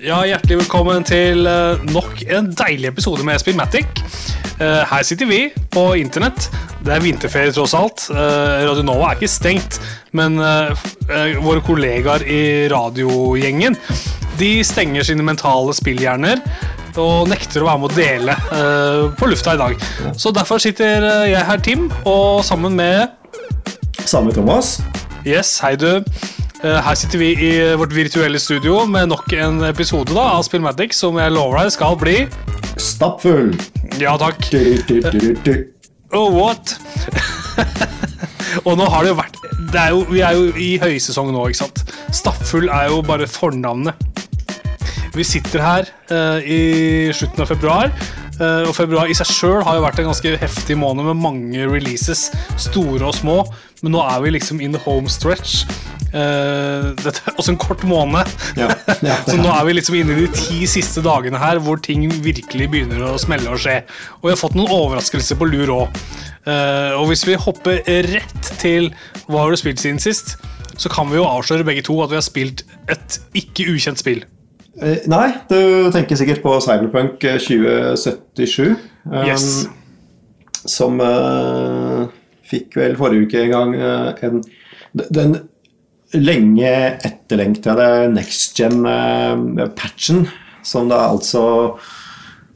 Ja, Hjertelig velkommen til eh, nok en deilig episode med Spillmatic. Eh, her sitter vi på internett. Det er vinterferie, tross alt. Eh, Radio Nova er ikke stengt, men våre kollegaer i radiogjengen de stenger sine mentale spillhjerner og nekter å være med å dele på lufta i dag. Så derfor sitter jeg her, Tim, og sammen med Samme Thomas. Yes, hei du. Eh, her sitter vi i vårt virtuelle studio med nok en episode da, av Spillmatic som jeg lover deg skal bli Stappfull. Ja, takk. Oh, what? Og nå har det jo vært det er jo, Vi er jo i høysesong nå, ikke sant? Stappfull er jo bare fornavnet. Vi sitter her uh, i slutten av februar. Uh, og februar i seg sjøl har jo vært en ganske heftig måned med mange releases, store og små. Men nå er vi liksom in the home stretch. Uh, dette er også en kort måned. Ja, ja, så nå er vi liksom inne i de ti siste dagene her hvor ting virkelig begynner å smelle og skje. Og vi har fått noen overraskelser på lur òg. Uh, eh, og hvis vi hopper rett til hva har du spilt siden sist, så kan vi jo avsløre begge to at vi har spilt et ikke ukjent spill. Uh, nei, du tenker sikkert på Cyberpunk 2077. Um, yes. Som fikk vel forrige uke en gang en den lenge etterlengtede next gen-patchen, som da altså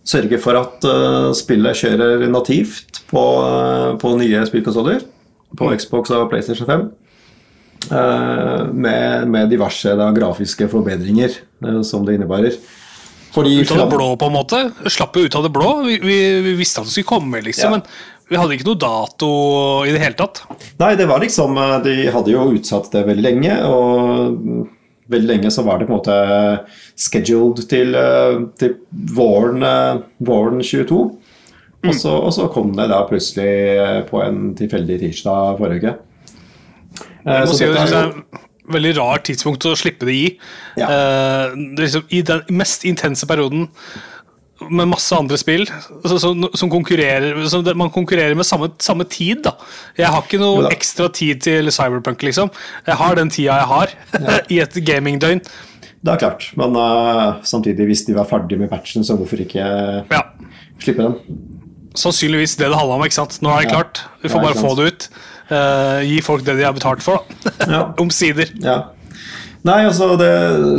sørger for at uh, spillet kjører nativt på, uh, på nye spillkonsoller. På mm. Xbox og PlayStation 5. Eh, med, med, diverse da, grafiske forbedringer som det innebærer. Fordi, ut av det blå, på en måte? Slapp jo ut av det blå. Vi, vi, vi visste at det skulle komme, liksom. Ja. Men vi hadde ikke noe dato i det hele tatt. Nei, det var liksom eh, De hadde jo utsatt det veldig lenge, og veldig lenge så var det på en måte scheduled til, eh, til våren, eh, våren 22. Og så, og så, kom det da plutselig på en tilfeldig tirsdag forrige uke. Jeg må si det, er et veldig rart tidspunkt å slippe det i. Ja. Eh, liksom, I den mest intense perioden med masse andre spill som, som konkurrerer som Man konkurrerer med samme, samme, tid, da. Jeg har ikke noe ekstra tid til Cyberpunk, liksom. Jeg har den tida jeg har ja. i et gamingdøgn. Det er klart, men uh, samtidig, hvis de var ferdig med patchen, så hvorfor ikke ja. slippe den? Sannsynligvis det det handla om. ikke sant? Nå er det klart. Vi får bare få det ut. Uh, gi folk det de har betalt for, da. Omsider. Ja. Nei, altså det,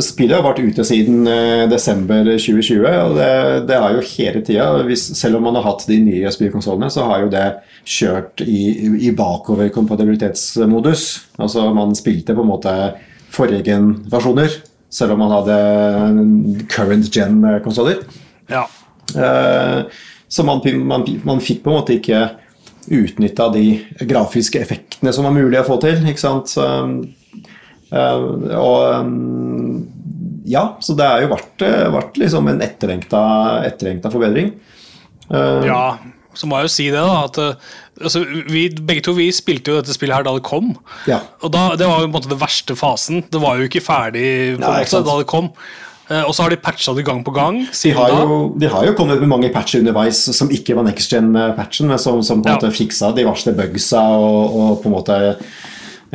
Spillet har vært ute siden eh, desember 2020. og det, det er jo hele tida, Selv om man har hatt de nye spillkonsollene, så har jo det kjørt i, i bakoverkompatibilitetsmodus. Altså man spilte på en måte forrige versjoner, selv om man hadde current gen-konsoller. Ja. Eh, så man, man, man fikk på en måte ikke utnytta de grafiske effektene som var mulig å få til. ikke sant? Så, Eh, og mm, ja, så det har jo vært, eh, vært liksom en etterlengta, etterlengta forbedring. Eh, ja, så må jeg jo si det, da. At altså, vi, begge to vi spilte jo dette spillet her da det kom. Ja. Og da, Det var jo på en måte den verste fasen. Det var jo ikke ferdig på Nei, måte, da det kom. Og så har de patcha det gang på gang. De har, jo, de har, jo, kommet med mange patcher underveis som ikke var next gen-patchen, men som, som, på en ja. måte fiksa de verste bugsa og, og på en måte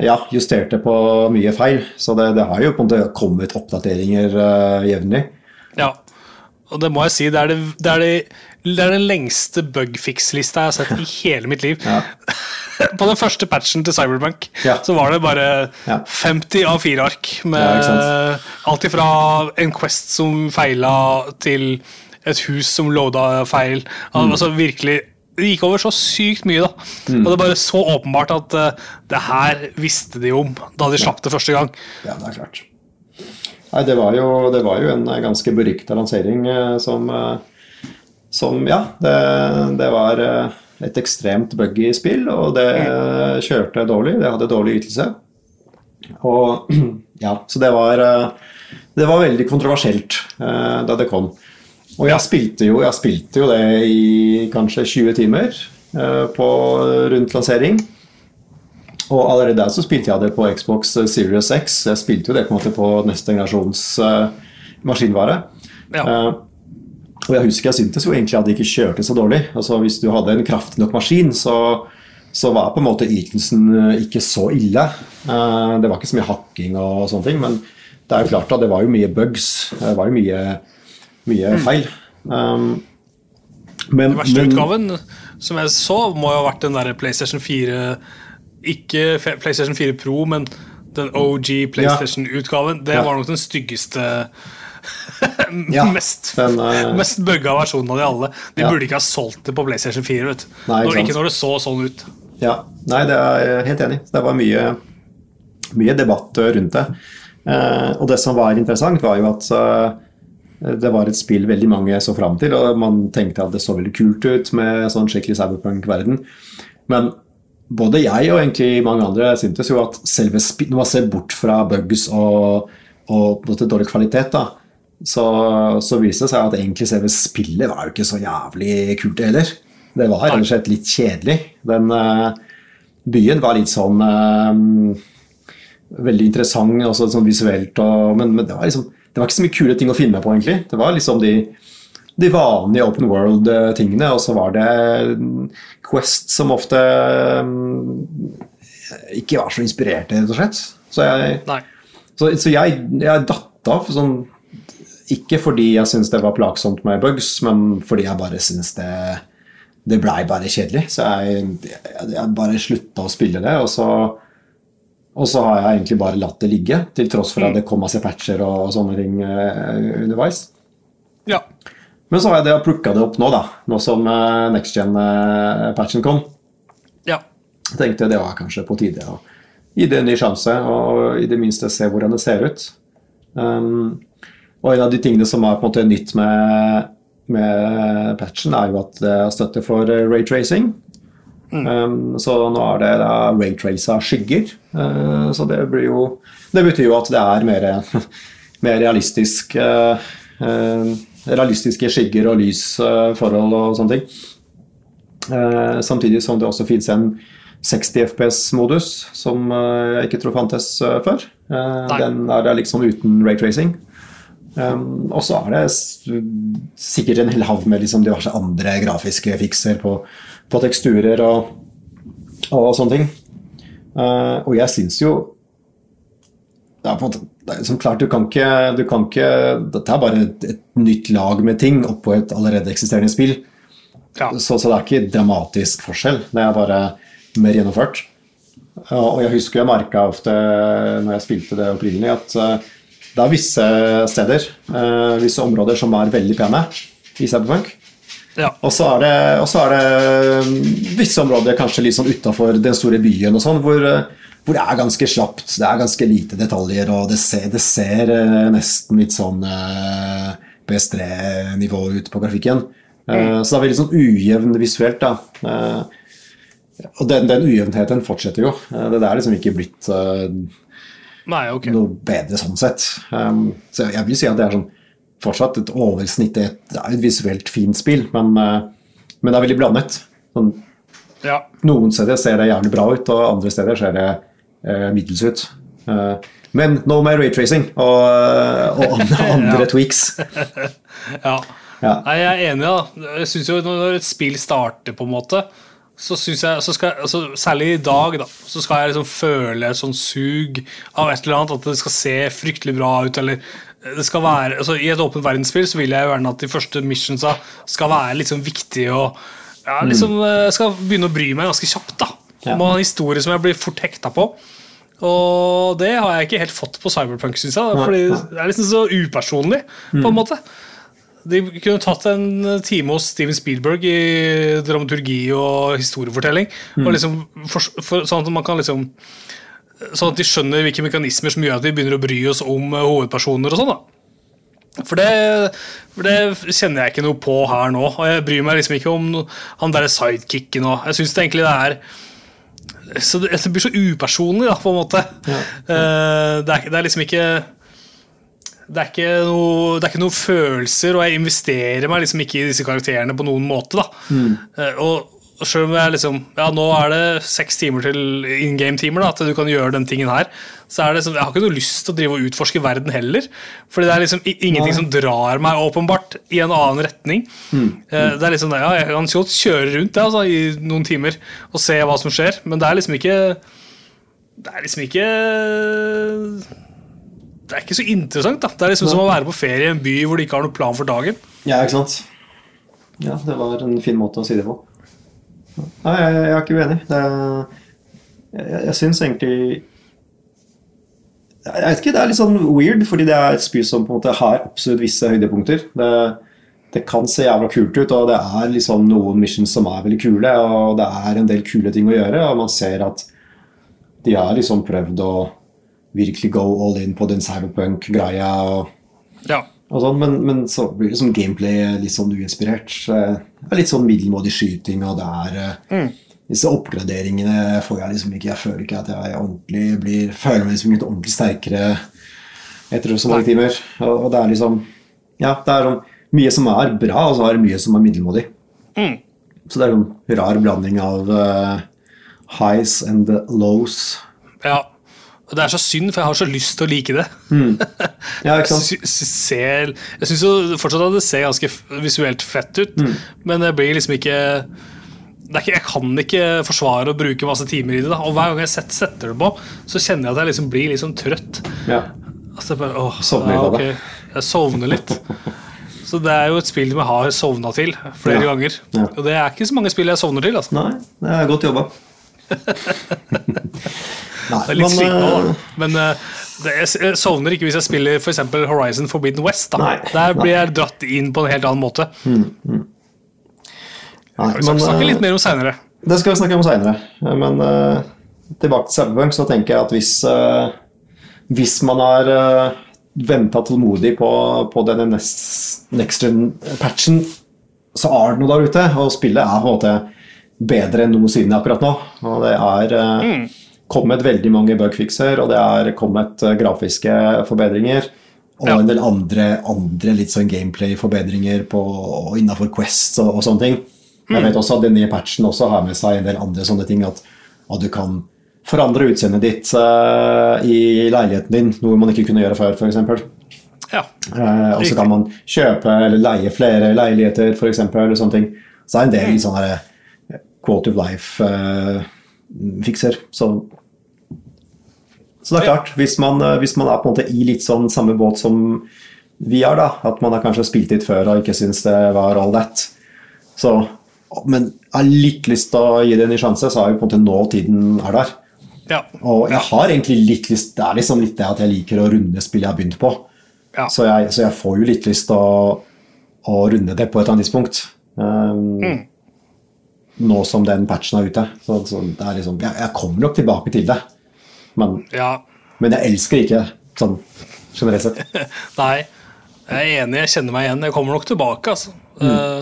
ja, justerte på mye feil. Så det, det, har jo på en måte kommet oppdateringer uh, jevnlig. Ja, og det må jeg si, det er, det, det er, det, er den lengste bugfix-lista jeg har sett i hele mitt liv. Ja. på den første patchen til Cyberbank ja. så var det bare ja. 50 av 4 ark med alt ifra en Quest som feila, til et hus som loada feil. Mm. Altså virkelig det gikk over så sykt mye, da. Mm. Og det er bare så åpenbart at uh, det her visste de om da de slapp det første gang. Ja, det er klart. Nei, det var jo, det var jo en eh, ganske berykta lansering uh, som, uh, som Ja, det, det, var et ekstremt buggy spill, og det kjørte dårlig. Det hadde dårlig ytelse. Og ja, så det var Det var veldig kontroversielt da det kom. Og jeg spilte, jo, jeg spilte jo det i kanskje 20 timer eh, på rundt lansering. Og allerede der så spilte jeg det på Xbox Series X. Jeg spilte jo det på en måte på neste generasjons eh, maskinvare. Ja. Eh, og jeg husker jeg syntes jo egentlig at det ikke kjørte så dårlig. Altså Hvis du hadde en kraftig nok maskin, så, så var på en måte ytelsen eh, ikke så ille. Eh, det var ikke så mye hakking og sånne ting, men det er jo klart at det var jo mye bugs. Det var jo mye, mye feil. Um, men, Den verste men- utgaven som jeg så, må jo ha vært den der PlayStation 4 Ikke PlayStation 4 Pro, men den OG PlayStation-utgaven. Det var nok den styggeste Ja, mest, den, uh, mest bugga versjonen av de alle. De Ja. burde ikke ha solgt det på PlayStation 4. Vet. Nei, ikke når, ikke når det så sånn ut. Ja, nei, det er jeg helt enig. Det var mye, mye debatt rundt det. Uh, og det som var interessant, var jo at uh, det var et spill veldig mange så fram til, og man tenkte at det så veldig kult ut med sånn skikkelig cyberpunk-verden. Men både jeg og egentlig mange andre syntes jo at selve når man ser bort fra bugs og, og dårlig kvalitet, da, så, så viste det seg at egentlig selve spillet var jo ikke så jævlig kult heller. Det var rett og slett litt kjedelig. Den uh, byen var litt sånn uh, Veldig interessant også sånn visuelt, og, men, men det, var liksom, det var ikke så mye kule ting å finne på, egentlig. Det var liksom de, de vanlige open world-tingene, og så var det mm, Quest som ofte mm, ikke var så inspirerte, rett og slett. Så jeg, så, så jeg, jeg datt av sånn Ikke fordi jeg syntes det var plagsomt med bugs, men fordi jeg bare syntes det Det blei bare kjedelig. Så jeg, jeg, jeg bare slutta å spille det, og så og så har jeg egentlig bare latt det ligge, til tross for at det kom masse patcher og, sånne ting eh, underveis. Ja. Men så har jeg det plukka det opp nå, da. Nå som uh, next gen-patchen kom. ja. Jeg tenkte det var kanskje på tide å gi det en ny sjanse, og i det minste se hvordan det ser ut. Um, og en av de tingene som er på en måte nytt med, med patchen, er jo at det er støtte for eh, raytracing. Um, så nå er det da raytraca skygger. Uh, så det blir jo Det betyr jo at det er mer, mer realistisk uh, uh, Realistiske skygger og lysforhold og sånne ting. Eh, samtidig som det også finnes en 60 FPS-modus, som eh, jeg ikke tror fantes eh, før. Eh, den er der liksom uten raytracing. Um, og så er det sikkert en hel havn med liksom diverse andre grafiske fikser på, på teksturer og, og sånne ting. Eh, og jeg syns jo det er på en måte, som klart, du kan ikke, du kan ikke Dette er bare et, et nytt lag med ting oppå et allerede eksisterende spill. ja. Så, så det er ikke dramatisk forskjell. Det er bare mer gjennomført. Og jeg husker jeg merka ofte når jeg spilte det opprinnelig, at eh, det er visse steder, eh, visse områder, som er veldig pene i Cyberpunk. ja. Og så er det, og så er det mm, visse områder kanskje litt sånn utafor den store byen og sånn, hvor, eh, hvor det er ganske slapt. Det er ganske lite detaljer, og det ser, det ser eh, nesten litt sånn eh, PS3-nivå ut på grafikken. Mm. Så det er veldig sånn ujevn visuelt, da. Eh, Og den, den ujevnheten fortsetter jo. Eh, Det er liksom ikke blitt eh, Nei, okay. noe bedre sånn sett. Um, så jeg vil si at det er sånn fortsatt et oversnitt. Det er et- visuelt fint spill, men, eh, men det er veldig blandet. Sånn, Ja. noen steder ser det jævlig bra ut, og andre steder ser det eh, middels ut. Eh, men no med raytracing og, og andre, andre tweaks. ja. Ja. Nei, jeg er enig, da. Jeg synes jo Når et spill starter, på en måte, så synes jeg så skal, altså, Særlig i dag, da, så skal jeg liksom føle sånn sug av et eller annet. At det skal se fryktelig bra ut, eller det skal være altså, I et åpent verdensspill så vil jeg gjerne at de første missionsa skal være sånn viktige og ja, liksom, skal begynne å bry meg ganske kjapt. da Ha en historie som jeg blir fort hekta på. Og det har jeg ikke helt fått på Cyberpunk, syns jeg. Fordi det er liksom så upersonlig, på en måte. De kunne tatt en time hos Steven Spielberg i dramaturgi og historiefortelling. Og liksom, for, for, sånn at man kan liksom Sånn at de skjønner hvilke mekanismer som gjør at vi begynner å bry oss om eh, hovedpersoner. og sånn da for det, for det kjenner jeg ikke noe på her nå. Og jeg bryr meg liksom ikke om han derre sidekicken og Jeg syns egentlig det er så det, det blir så upersonlig, da, på en måte. Eh, det, er, det er liksom ikke det er, ikke noe, det er ikke noe følelser, og jeg investerer meg liksom ikke i disse karakterene på noen måte. da. Eh, og og selv om jeg liksom Ja, nå er det seks timer til in game-timer da, at du kan gjøre den tingen her. Så er det sånn, Jeg har ikke noe lyst til å drive og utforske verden heller. Fordi det er liksom ingenting som drar meg åpenbart i en annen retning. Mm. Det er liksom, ja, Jeg kan godt kjøre rundt det, altså, i noen timer og se hva som skjer, men det er liksom ikke Det er liksom ikke Det er ikke så interessant. da. Det er liksom som å være på ferie i en by hvor du ikke har noen plan for dagen. Ja, ikke sant? Ja, det var en fin måte å si det på. Nei, jeg, jeg er ikke uenig. Er, jeg, jeg syns egentlig Jeg vet ikke, det er litt sånn weird, fordi det er et spill som på en måte har absolutt visse høydepunkter. Det, det kan se jævla kult ut, og det er liksom noen missions som er veldig kule, og det er en del kule ting å gjøre, og man ser at de har liksom prøvd å virkelig go all in på den cyberpunk-greia. og Ja. Sånn, men, men så blir det som gameplay litt sånn uinspirert. Eh, Det er litt sånn middelmådig skyting, og det er eh, Disse oppgraderingene får jeg liksom ikke Jeg føler ikke at jeg ordentlig blir Føler meg liksom ikke ordentlig sterkere etter så mange timer. Og, og det er liksom Ja, det er sånn mye som er bra, og så er det mye som er middelmådig. Mm. Så det er en rar blanding av uh, highs and lows. Ja, og det er så synd, for jeg har så lyst til å like det. Ja, ikke sant? Jeg ser, syns jo fortsatt at det ser ganske visuelt fett ut, Mm. men det blir liksom ikke det er ikke, Jeg kan ikke forsvare å bruke masse timer i det. Da. Og hver gang jeg setter, setter det på, så kjenner jeg at jeg liksom blir sånn trøtt. Ja. Altså, bare, åh, Sovner ja, litt. Jeg sovner litt. Så det er jo et spill jeg har sovna til flere Ja. ganger. Ja. Og det er ikke så mange spill jeg sovner til. Altså. Nei, det er godt jobba. Det er litt men, sliten eh. Men eh, det, jeg, sovner ikke hvis jeg spiller for eksempel Horizon Forbidden West. Da. Nei, Der blir jeg dratt inn på en helt annen måte. Nei, Vi skal men, snakke eh, litt mer om seinere. Det skal vi snakke om seinere. Men tilbake til Cyberpunk, så tenker jeg at hvis, hvis man har uh, venta tålmodig på, på denne next, next gen-patchen, så er det noe der ute. Og spillet er på en måte bedre enn noensinne akkurat nå. Og det er eh, kommet veldig mange bugfixer, og det er kommet eh, grafiske forbedringer. Og Ja. en del andre, andre litt sånn gameplay-forbedringer på- innafor Quest og, og sånne ting. Jeg vet også at den nye patchen også har med seg en del andre sånne ting. At, at du kan forandre utseendet ditt uh, i leiligheten din, noe man ikke kunne gjøre før, f.eks. Ja. Uh, og så kan man kjøpe eller leie flere leiligheter, f.eks. Eller. Så det er en del mm. sånne quality of life-fikser. så så det er klart, hvis man, eh, hvis man er på en måte i litt sånn samme båt som vi er, da, at man har kanskje spilt litt før og ikke syns det var all that, så, men har litt lyst til å gi det en ny sjanse, så er jo på en måte nå tiden er der. ja. Og jeg har egentlig litt lyst Det er liksom litt det at jeg liker å runde spill jeg har begynt på. ja. Så jeg, så jeg får jo litt lyst til å, å runde det på et eller annet tidspunkt. Um, Mm. Nå som den patchen er ute. Så, så det er liksom, jeg, jeg kommer nok tilbake til det. Men, ja. men jeg elsker ikke sånn generelt sett. Nei, jeg er enig. Jeg kjenner meg igjen. Jeg kommer nok tilbake, altså. Eh,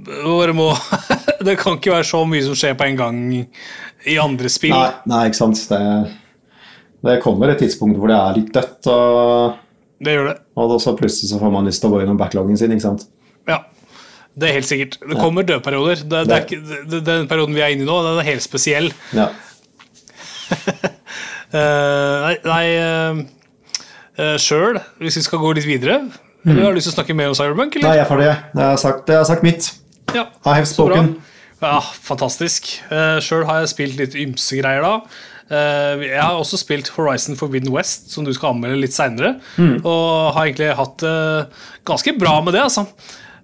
bare må Det kan ikke være så mye som skjer på en gang i andre spill. Nei, nei ikke sant. Det, det kommer et tidspunkt hvor det er litt dødt, og, Det gjør det. og så plutselig så får man lyst til å gå gjennom backloggen sin. ikke sant? Ja. Det er helt sikkert. Det kommer dødperioder. Det, det det, den perioden vi er inne i nå, den er helt spesiell. Ja. Eh, nei, nei uh, sjøl, hvis vi skal gå litt videre Eller har du lyst til å snakke mer om Cyberpunk? Nei, jeg er ferdig. Jeg har sagt, jeg har sagt mitt. Ja, I have spoken. Ja, fantastisk. Uh, sjøl har jeg spilt litt ymse greier da. Uh, jeg har også spilt Horizon Forbidden West, som du skal anmelde litt seinere. Og har egentlig hatt det ganske bra med det, altså.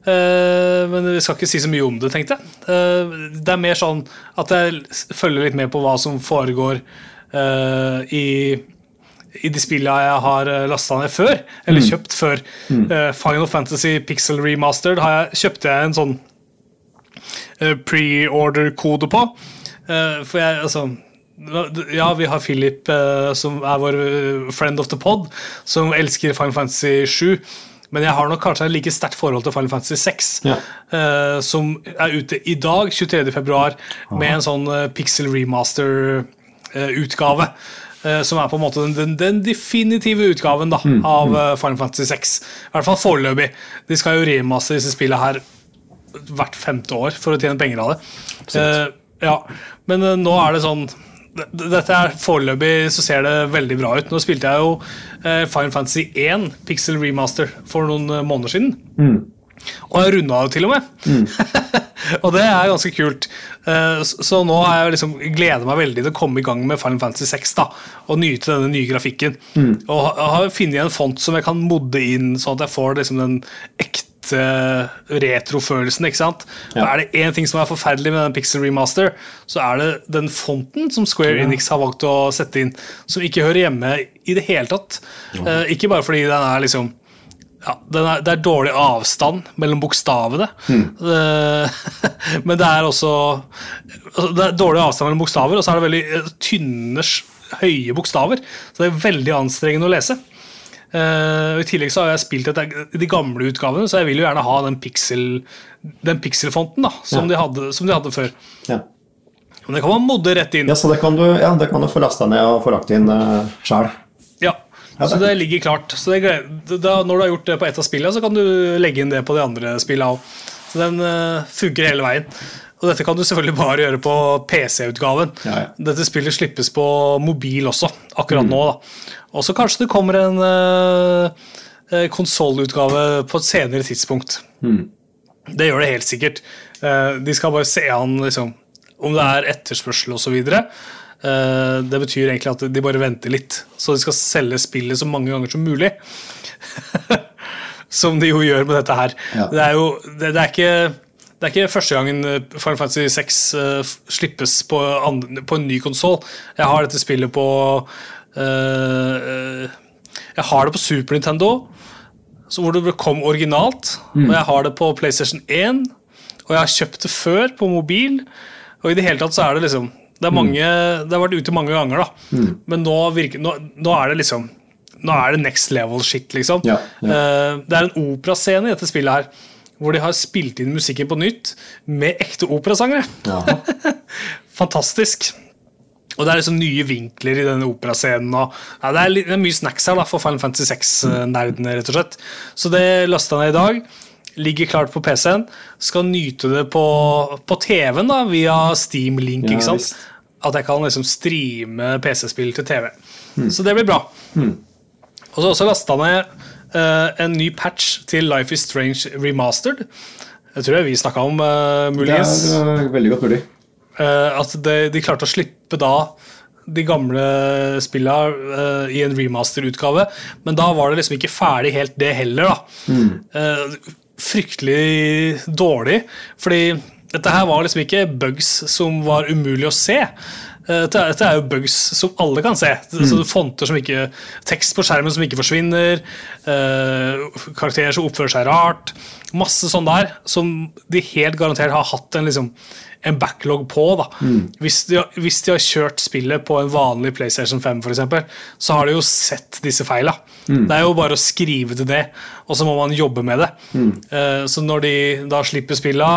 Eh, men vi skal ikke si så mye om det, tenkte jeg. Eh, det er mer sånn at jeg følger litt med på hva som foregår eh, i i de spillene jeg har lasta ned før, eller kjøpt før. Eh, Final Fantasy Pixel Remastered har jeg, kjøpte jeg en sånn pre-order-kode på. For jeg, altså Ja, vi har Philip, som er vår friend of the pod, som elsker Final Fantasy 7. Men jeg har nok kanskje et like sterkt forhold til Final Fantasy 6, Ja. uh, som er ute i dag, 23. februar, med en sånn uh, Pixel Remaster-utgave. Uh, som er på en måte den, den, den definitive utgaven da, Mm, av eh, Final Fantasy 6. I hvert fall foreløpig. De skal jo remaste disse spillene her hvert femte år for å tjene penger av det. Eh, ja, Men eh, nå er det sånn dette er Foreløpig så ser det veldig bra ut. Nå spilte jeg jo eh, Final Fantasy 1 Pixel Remaster for noen eh, måneder siden. Og jeg runda det til og med. og det er ganske kult. Eh, så, nå har jeg liksom gleder meg veldig til å komme i gang med Final Fantasy 6 da, og nyte denne nye grafikken. Og ha- jeg har funnet en font som jeg kan modde inn, sånn at jeg får liksom den ekte retrofølelsen. ikke sant? Og Er det én ting som er forferdelig med den Pixel Remaster, så er det den fonten som Square Enix har valgt å sette inn, som ikke hører hjemme i det hele tatt. Eh, ikke bare fordi den er liksom ja, den er, Det er dårlig avstand mellom bokstavene. Eh, men det er også altså, Det er dårlig avstand mellom bokstaver, og så er det veldig eh, tynne, høye bokstaver. Så det er veldig anstrengende å lese. Eh, I tillegg så har jeg spilt et, de gamle utgavene, så jeg vil jo gjerne ha den pixel Den pixelfonten da, som, Ja. de hadde, som de hadde før. Ja. Men det kan man modde rett inn. ja, så det kan du, ja, det kan du få lasta ned og få lagt inn uh, sjæl. Ja, Ja, så det- ligger klart. Så det, da, når du har gjort det på ett av spillene, så kan du legge inn det på de andre spillene òg. Så den uh, funker hele veien. Og dette kan du selvfølgelig bare gjøre på PC-utgaven. Ja, ja. Dette spillet slippes på mobil også, akkurat nå. da. Og så kanskje det kommer en uh, konsollutgave på et senere tidspunkt. Det gjør det helt sikkert. Uh, de skal bare se an liksom, om det er etterspørsel osv. Uh, det betyr egentlig at de bare venter litt. Så de skal selge spillet så mange ganger som mulig. som de jo gjør med dette her. Ja. Det er jo det, det er ikke det er ikke første gangen eh, Final Fantasy 6 uh, slippes på, på en ny konsoll. Jeg har dette spillet på eh, eh, Jeg har det på Super Nintendo, så hvor det kom originalt. Og jeg har det på PlayStation 1, og jeg har kjøpt det før på mobil. Og i det hele tatt så er det liksom Det, er mange, det har vært ute mange ganger, da. Men nå, virker, nå, nå er det liksom Nå er det next level shit, liksom. Ja, ja. Eh, Det er en operascene i dette spillet her. Hvor de har spilt inn musikken på nytt med ekte operasangere. Fantastisk. Og det er liksom nye vinkler i denne operascenen. Og, ja, det, er litt, det er mye snacks her da, for Final Fantasy 6-nerdene, rett og slett. Så det lasta jeg ned i dag. Ligger klart på PC-en. Skal nyte det på, på TV-en da, via Steam Link. Ja, ikke sant? visst. At jeg kan liksom streame PC-spill til TV. Så det blir bra. Og så også lasta ned en ny patch til Life is Strange Remastered. Det tror jeg vi snakka om, uh, Det er uh, veldig godt mulig. Eh, at de, de klarte å slippe da de gamle spillene uh, i en remaster-utgave, men da var det liksom ikke ferdig helt det heller, da. Eh, fryktelig dårlig, fordi dette her var liksom ikke bugs som var umulig å se. Eh, Dette er, jo bugs som alle kan se. Så fonter som ikke, Tekst på skjermen som ikke forsvinner. eh, karakterer som oppfører seg rart. Masse sånn der som de helt garantert har hatt en, liksom, en backlog på. da. Hvis, de, hvis de har kjørt spillet på en vanlig PlayStation 5, for eksempel, så har de jo sett disse feila. Det er jo bare å skrive til det, og så må man jobbe med det. Eh, så når de da slipper spilla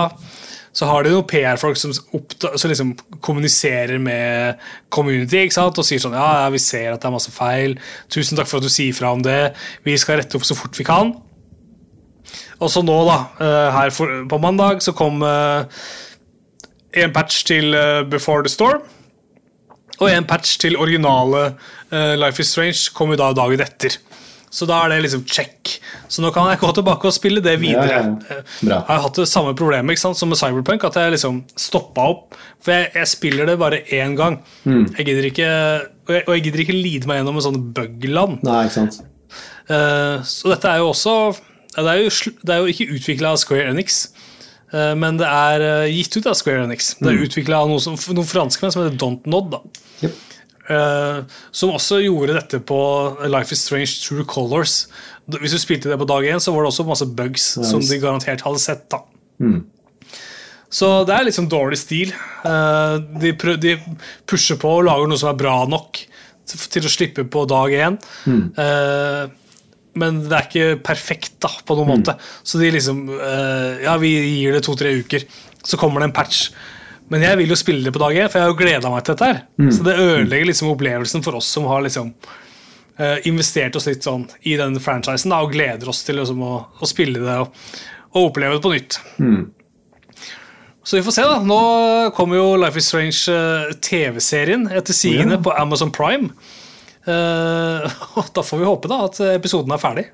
så har de noen PR-folk som, som liksom kommuniserer med community ikke sant? og sier sånn ja, ja, vi ser at det er masse feil, tusen takk for at du sier fra om det, vi skal rette opp så fort vi kan. Og så nå, da, eh, her for, på mandag, så kom eh, en patch til eh, Before the Storm. Og en patch til originale Life is Strange kom jo da dagen etter. Så da er det liksom check. Så nå kan jeg gå tilbake og spille det videre. Ja, ja, Jeg har hatt det samme problemet som med Cyberpunk, at jeg liksom stoppa opp. For jeg, jeg spiller det bare én gang. Mm. Jeg gidder ikke, og, jeg, og jeg gidder ikke lide meg gjennom en sånn bug-land. Nei, ikke sant. Eh, så dette er jo også det, er jo, det er jo ikke utvikla av Square Enix, eh, men det er eh, gitt ut av Square Enix. Det er utvikla av noen, som, noen franskmenn som heter Don't Nod. da. Jep. Eh, som også gjorde dette på Life is Strange True Colors. Hvis du spilte det på dag én, så var det også masse bugs som de garantert hadde sett. da. Så det er liksom dårlig stil. Eh, de, de pusher på og lager noe som er bra nok til, å slippe på dag én. Mm. men det er ikke perfekt da, på noen måte. Så de liksom eh, Ja, vi gir det to-tre uker, så kommer det en patch. Men jeg vil jo spille det på dag én, for jeg har jo gleda meg til dette. her Så det ødelegger liksom opplevelsen for oss som har liksom uh, investert oss litt sånn i den franchisen da, og gleder oss til liksom, å, å spille det og, og oppleve det på nytt. Så vi får se, da. Nå kommer jo Life is Strange eh, TV-serien etter sigende Ja. på Amazon Prime. Eh, og da får vi håpe da at episoden er ferdig.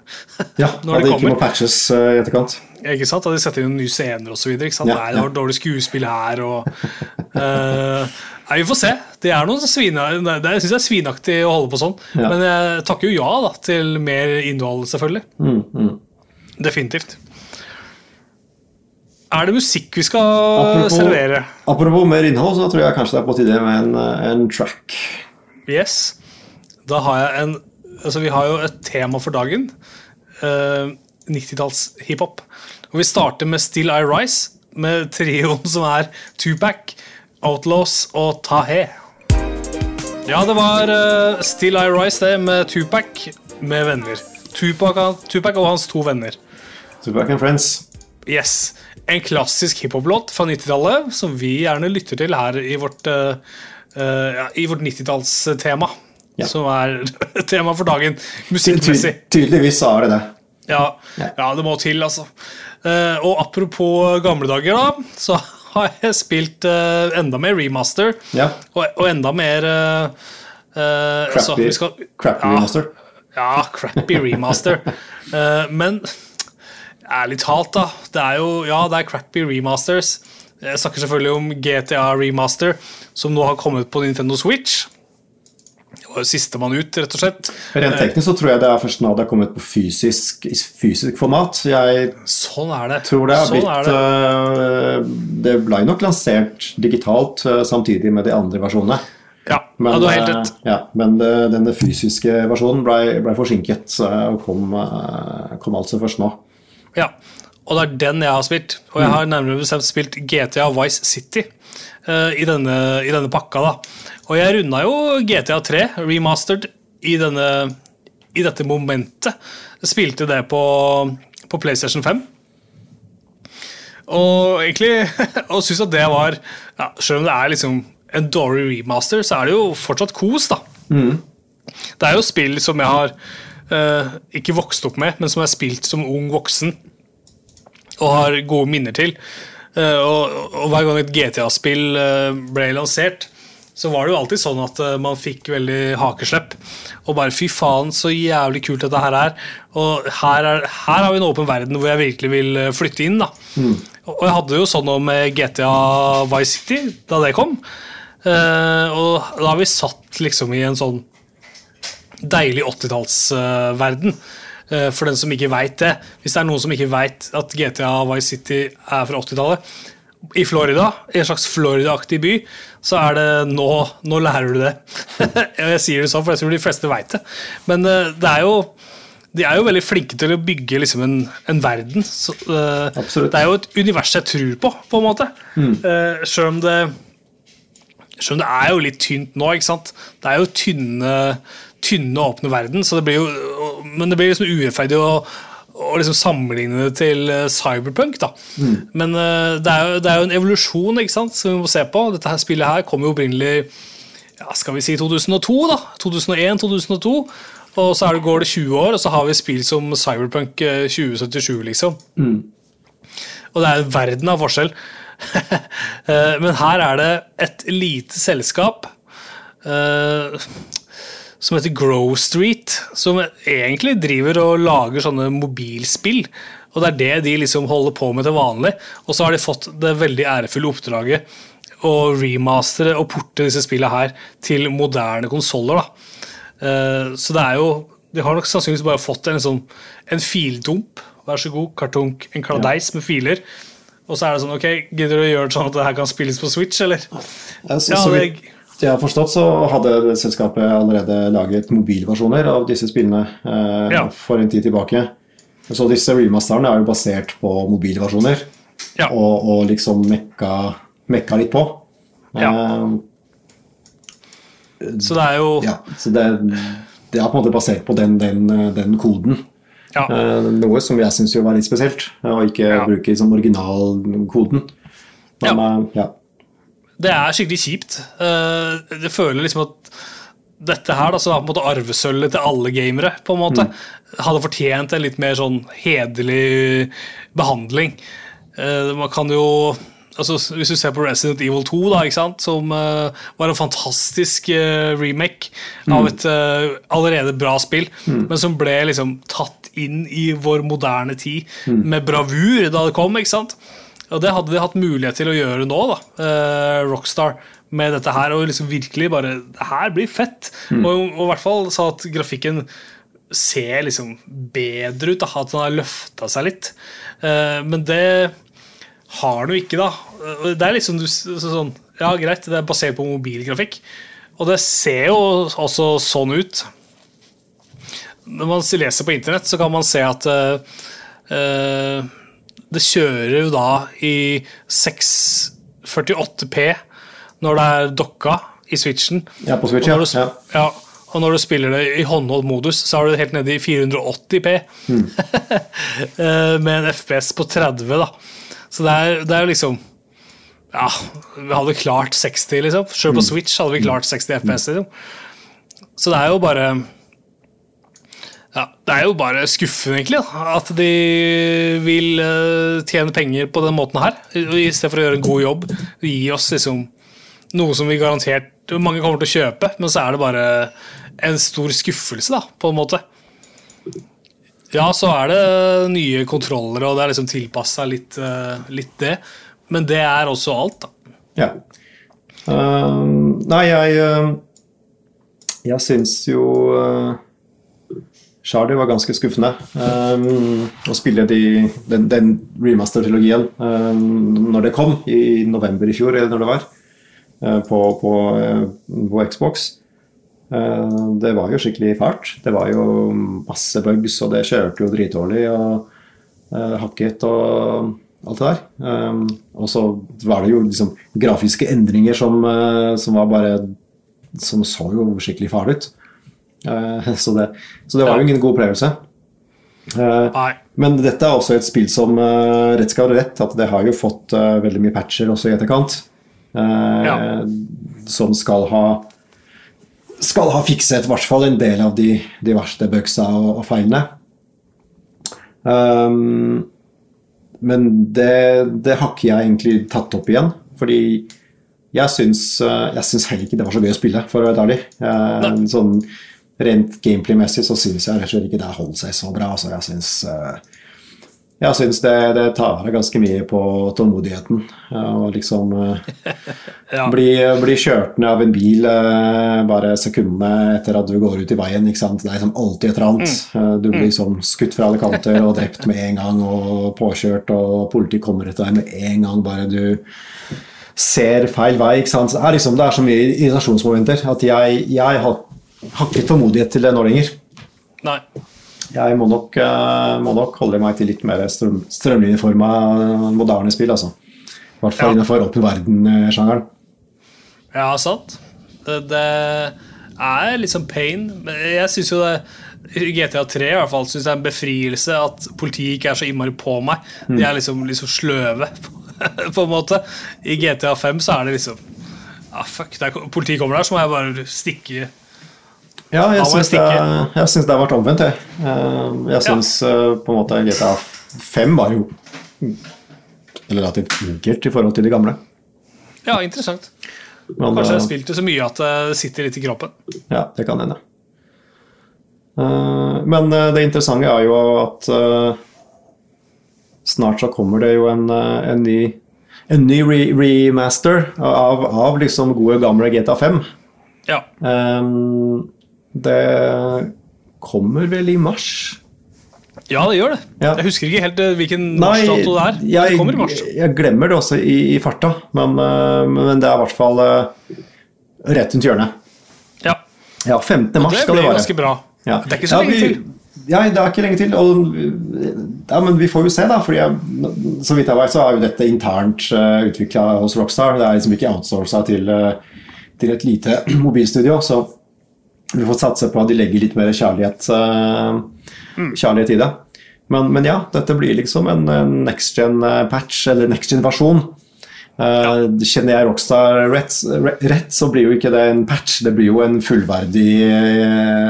Ja, At det det ikke må patches eh, i etterkant. Ikke sant? At de setter inn nye scener osv. Ja, ja. det var dårlig skuespill her og eh, Nei, Vi får se. Det er noe svine, det, jeg synes det er svinaktig å holde på sånn. Ja. Men jeg takker jo ja da, til mer innhold, selvfølgelig. Mm, mm. Definitivt. Er det musikk vi skal Apropos- servere? Apropos mer innhold, så tror jeg kanskje det er på tide med en, en track. Yes. Da har jeg en Altså, vi har jo et tema for dagen. Uh, 90-talls hiphop. Og vi starter med Still I Rise, med trioen som er Tupac, Outlaws og Tahe. Ja, det var uh, Still I Rise, det, med Tupac med venner. Tupac, Tupac og hans to venner. Tupac and Friends. Yes. En klassisk hiphop-låt fra 90-tallet som vi gjerne lytter til her i vårt, uh, uh, ja, i vårt 90-tallstema. Ja. Som er tema for dagen musikkmessig. tydeligvis så er det det. Ja, Ja. det må til, altså. Eh, og apropos gamle dager, da, så har jeg spilt eh, enda mer remaster. Ja. Og, og enda mer uh, Crappy, skal- crappy remaster. Ja, crappy remaster. Men ærlig talt, da. Det er jo Ja, det er crappy remasters. Jeg snakker selvfølgelig om GTA Remaster, som nå har kommet på Nintendo Switch. Det var jo sistemann ut, rett og slett. Rent teknisk så tror jeg det er først nå det er kommet på fysisk, fysisk format. Jeg Sånn er det. tror det har sånn blitt det. øh, Det ble nok lansert digitalt øh, samtidig med de andre versjonene. Ja, Men, ja, du har helt rett. ja, men denne fysiske versjonen ble, ble forsinket og kom, kom altså først nå. Ja, og det er den jeg har spilt. Og jeg har nærmere bestemt spilt GTA Vice City eh, i, denne, i denne pakka. da. Og jeg runda jo GTA 3 remastered i, denne, i dette momentet. Jeg spilte det på, på PlayStation 5. Og egentlig og syns at det var ja, Selv om det er liksom en dårlig remaster, så er det jo fortsatt kos, da. Det er jo spill som jeg har uh, ikke vokst opp med, men som jeg har spilt som ung voksen og har gode minner til. Eh, og, og hver gang et GTA-spill eh, ble lansert, så var det jo alltid sånn at eh, man fikk veldig hakeslepp. Og bare fy faen, så jævlig kult dette her er. Og her, er, her har vi en åpen verden hvor jeg virkelig vil flytte inn. da. Og jeg hadde jo sånn om GTA Vice City da det kom. Og da har vi satt liksom i en sånn deilig 80-tallsverden. Eh, for den som ikke veit det. Hvis det er noen som ikke veit at GTA Vice City er fra 80-tallet, i Florida, i en slags Florida-aktig by, så er det nå Nå lærer du det. jeg sier det sånn, for jeg tror de fleste veit det. Men eh, det er jo de er jo veldig flinke til å bygge liksom en, en verden. Så, uh, det er jo et univers jeg tror på, på en måte. Eh, Selv om det selv om det er jo litt tynt nå, ikke sant. Det er jo tynne, tynne åpne verden, så det blir jo, men det blir liksom urettferdig å, å liksom sammenligne det til eh, cyberpunk. da. Men eh, det, er jo, det er jo en evolusjon ikke sant, som vi må se på. Dette her spillet her kom jo opprinnelig ja, skal vi si 2002, da. 2001-2002. Og så er det, går det 20 år, og så har vi spill som Cyberpunk eh, 2077, liksom. Og det er en verden av forskjell. Eh, Men her er det et lite selskap eh, som heter Grow Street, som egentlig driver og lager sånne mobilspill. Og det er det de liksom holder på med til vanlig. Og så har de fått det veldig ærefulle oppdraget å remastere og porte disse spillene her til moderne konsoller. Eh, Så det er jo De har nok sannsynligvis bare fått en, sånn, en fildump. Vær så god, kartonk, en kladeis med filer. Og så er det sånn, ok, Gidder du å gjøre det sånn at det her kan spilles på Switch, eller? Jeg synes, Ja, det, jeg har forstått, så hadde selskapet allerede laget mobilversjoner av disse spillene eh, Ja. for en tid tilbake. Så disse remasterne er jo basert på mobilversjoner, ja, og, og liksom mekka, mekka litt på. Ja. Eh, så det er jo ja, så det, det er på en måte basert på den, den, den koden. ja, Eh, noe som jeg syns var litt spesielt, å ikke bruke liksom originalkoden. Men eh, ja. Det er skikkelig kjipt. Uh, det føler liksom at dette her, da, som er på en måte arvesølvet til alle gamere, på en måte, mm. hadde fortjent en litt mer sånn hederlig behandling. Uh, man kan jo altså, Hvis du ser på Resident Evil 2, da, som uh, var en fantastisk uh, remake mm. av et uh, allerede bra spill, mm. men som ble liksom tatt inn i vår moderne tid mm. med bravur da det kom. ikke sant? Og det hadde de hatt mulighet til å gjøre nå, da, Rockstar, med dette her. Og liksom virkelig bare Det her blir fett! Mm. Og, og, i hvert fall så at grafikken ser liksom bedre ut, da, at den har løfta seg litt. men det har den jo ikke, da. Det er liksom sånn Ja, greit, det er basert på mobilgrafikk. Og det ser jo også sånn ut. Når man leser på internett, så kan man se at uh, det kjører jo da i 648P når det er dokka i switchen. Ja, på Switch, ja. ja. ja. Og når du spiller det i håndholdt modus, så har du det helt nede i 480P. Mm. Med en FPS på 30, da. Så det er, det er liksom Ja, vi hadde klart 60, liksom. Selv på mm. Switch hadde vi klart 60 FPS. Liksom. Så det er jo bare ja, Det er jo bare skuffende, egentlig, at de vil uh, tjene penger på den måten her. I stedet for å gjøre en god jobb. Gi oss liksom noe som vi garantert mange kommer til å kjøpe, men så er det bare en stor skuffelse, da, på en måte. Ja, så er det nye kontroller, og det er liksom tilpassa litt, eh, litt, det. Men det er også alt, da. Ja. Uh, nei, jeg Jeg syns jo uh, Charlie var ganske skuffende. Um, å spille de, den, den remaster-trilogien um, når det kom, i november i fjor, eller når det var, uh, på, på, på Xbox. Eh, det var jo skikkelig fælt. Det var jo masse bugs, og det kjørte jo dritdårlig og uh, hakket og alt det der. Um, og så var det jo liksom grafiske endringer som, uh, som var bare Som så jo skikkelig farlig ut. Uh, så, det, så, det, var jo ingen god opplevelse. men dette er også et spill som rett skal være rett, at det har jo fått veldig mye patcher også i etterkant. Ja. Som skal ha skal ha fikset i hvert fall en del av de, de verste bugsa og, og feilene. Um, men det, det, har ikke jeg egentlig tatt opp igjen. Fordi jeg syns, eh, jeg syns heller ikke det var så gøy å spille, for å være ærlig. Uh, sånn, rent gameplay-messig så syns jeg rett og slett ikke det holdt seg så bra. Altså, jeg syns uh, jeg syns det, det, tar ganske mye på tålmodigheten. Å liksom ja. bli, bli, kjørt ned av en bil uh, bare sekundene etter at du går ut i veien. ikke sant? Det er liksom alltid et eller annet. Eh, du blir mm. liksom skutt fra alle kanter og drept med en gang og påkjørt, og politiet kommer etter deg med en gang bare du ser feil vei. ikke sant? Det er, liksom, det er så mye irritasjonsmomenter at jeg, jeg har, har ikke tålmodighet til det nå lenger. Nei jeg må nok, uh, må nok, holde meg til litt mer strøm, strømlinjeforma moderne spill. altså. I hvert fall ja. innenfor åpen verden-sjangeren. Ja, sant. Det, det, er liksom pain. Men jeg syns jo det GTA 3 i hvert fall synes det er en befrielse at politiet ikke er så innmari på meg. De er liksom, liksom sløve, på en måte. I GTA 5 så er det liksom ah, fuck, er, Politiet kommer der, så må jeg bare stikke ja, jeg syns det, det har vært omvendt, jeg. Eh, jeg syns ja. Eh, på en måte GTA 5 var jo relativt enkelt i forhold til de gamle. Ja, interessant. Men, Kanskje jeg har spilt det så mye at det sitter litt i kroppen. Ja, det kan hende. Eh, men det interessante er jo at snart så kommer det jo en, en ny, en ny remaster av, av liksom gode, gamle GTA 5. Ja. Um, det kommer vel i mars? Ja, det gjør det. Ja. Jeg husker ikke helt eh, hvilken marsdato det er. Jeg, det kommer i mars. Jeg glemmer det også i, i farta, men, uh, men, det er i hvert fall uh, rett rundt hjørnet. Ja. ja 15. mars skal det være. Det blir ganske bra. Ja. Det er ikke så lenge til. Ja, det er ikke lenge til. Og, ja, men vi får jo se, da. Fordi jeg, så vidt jeg vet, så er jo dette internt uh, utvikla hos Rockstar. Det er liksom ikke outsourca til, til et lite mobilstudio. så vi får satse på at de legger litt mer kjærlighet, uh, kjærlighet i det. Men, men, ja, dette blir liksom en, next gen-patch, eller next gen-versjon Eh, Kjenner jeg Rockstar rett, rett, så blir jo ikke det en patch, det blir jo en fullverdig,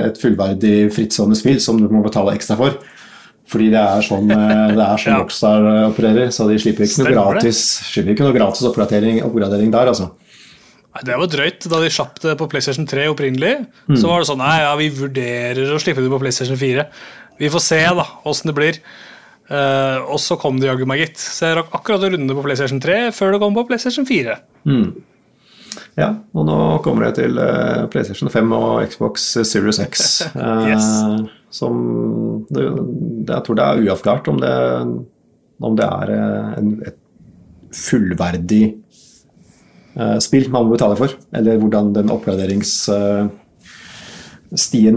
et fullverdig frittstående spill som du må betale ekstra for. Fordi det er sånn, eh, det er sånn Ja. Rockstar opererer, så de slipper ikke noe gratis, ikke noe gratis oppgradering, oppgradering der, altså. Det var drøyt. Da de slapp det på PlayStation 3 opprinnelig, så var det sånn Nei, ja, vi vurderer å slippe det på PlayStation 4. Vi får se da, åssen det blir. Uh, og så kom det jaggu meg, gitt. Så jeg rakk akkurat å runde på PlayStation 3 før det kom på PlayStation 4. Ja, og nå kommer det til uh, PlayStation 5 og Xbox Series X. eh, Yes. Som det, Jeg tror det er uavklart om det, om det er en, et fullverdig spill man må betale for. Eller hvordan den oppgraderingsstien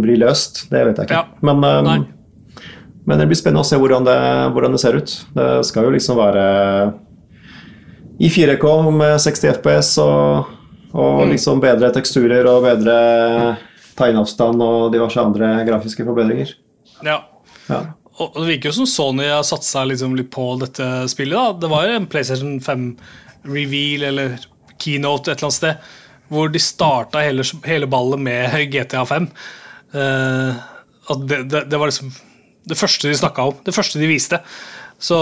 blir løst. Det vet jeg ikke. Ja. Men, eh, men det blir spennende å se hvordan det, hvordan det ser ut. Det skal jo liksom være i 4K med 60 FPS og, og Mm. liksom bedre teksturer og bedre tegneavstand og diverse andre grafiske forbedringer. Ja. Ja. Og det virker jo som Sony har satsa liksom litt på dette spillet. da. Det var jo en PlayStation 5-reveal eller keynote et eller annet sted hvor de starta hele, hele ballet med GTA 5. Uh, det, det, det var liksom det første de snakka om, det første de viste. Så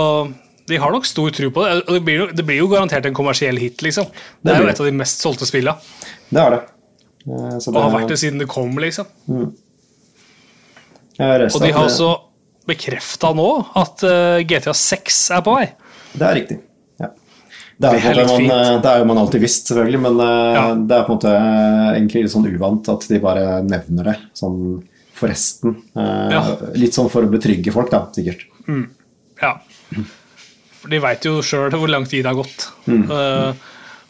de har nok stor tro på det. Og det blir jo, det blir jo garantert en kommersiell hit, liksom. Det er jo et av de mest solgte spilla, Det er det. Så det og har vært det siden det kom, liksom. Mm. Og de har også bekrefta nå at eh, GTA 6 er på vei. Det er riktig. Det, er Det er man, det er jo man alltid visst, selvfølgelig, men eh, Ja. det er på en måte eh, egentlig litt sånn uvant at de bare nevner det sånn forresten. Eh, Ja. Litt sånn for å betrygge folk, da, sikkert. Ja. For de veit jo sjøl hvor lang tid det har gått. Mm. Uh,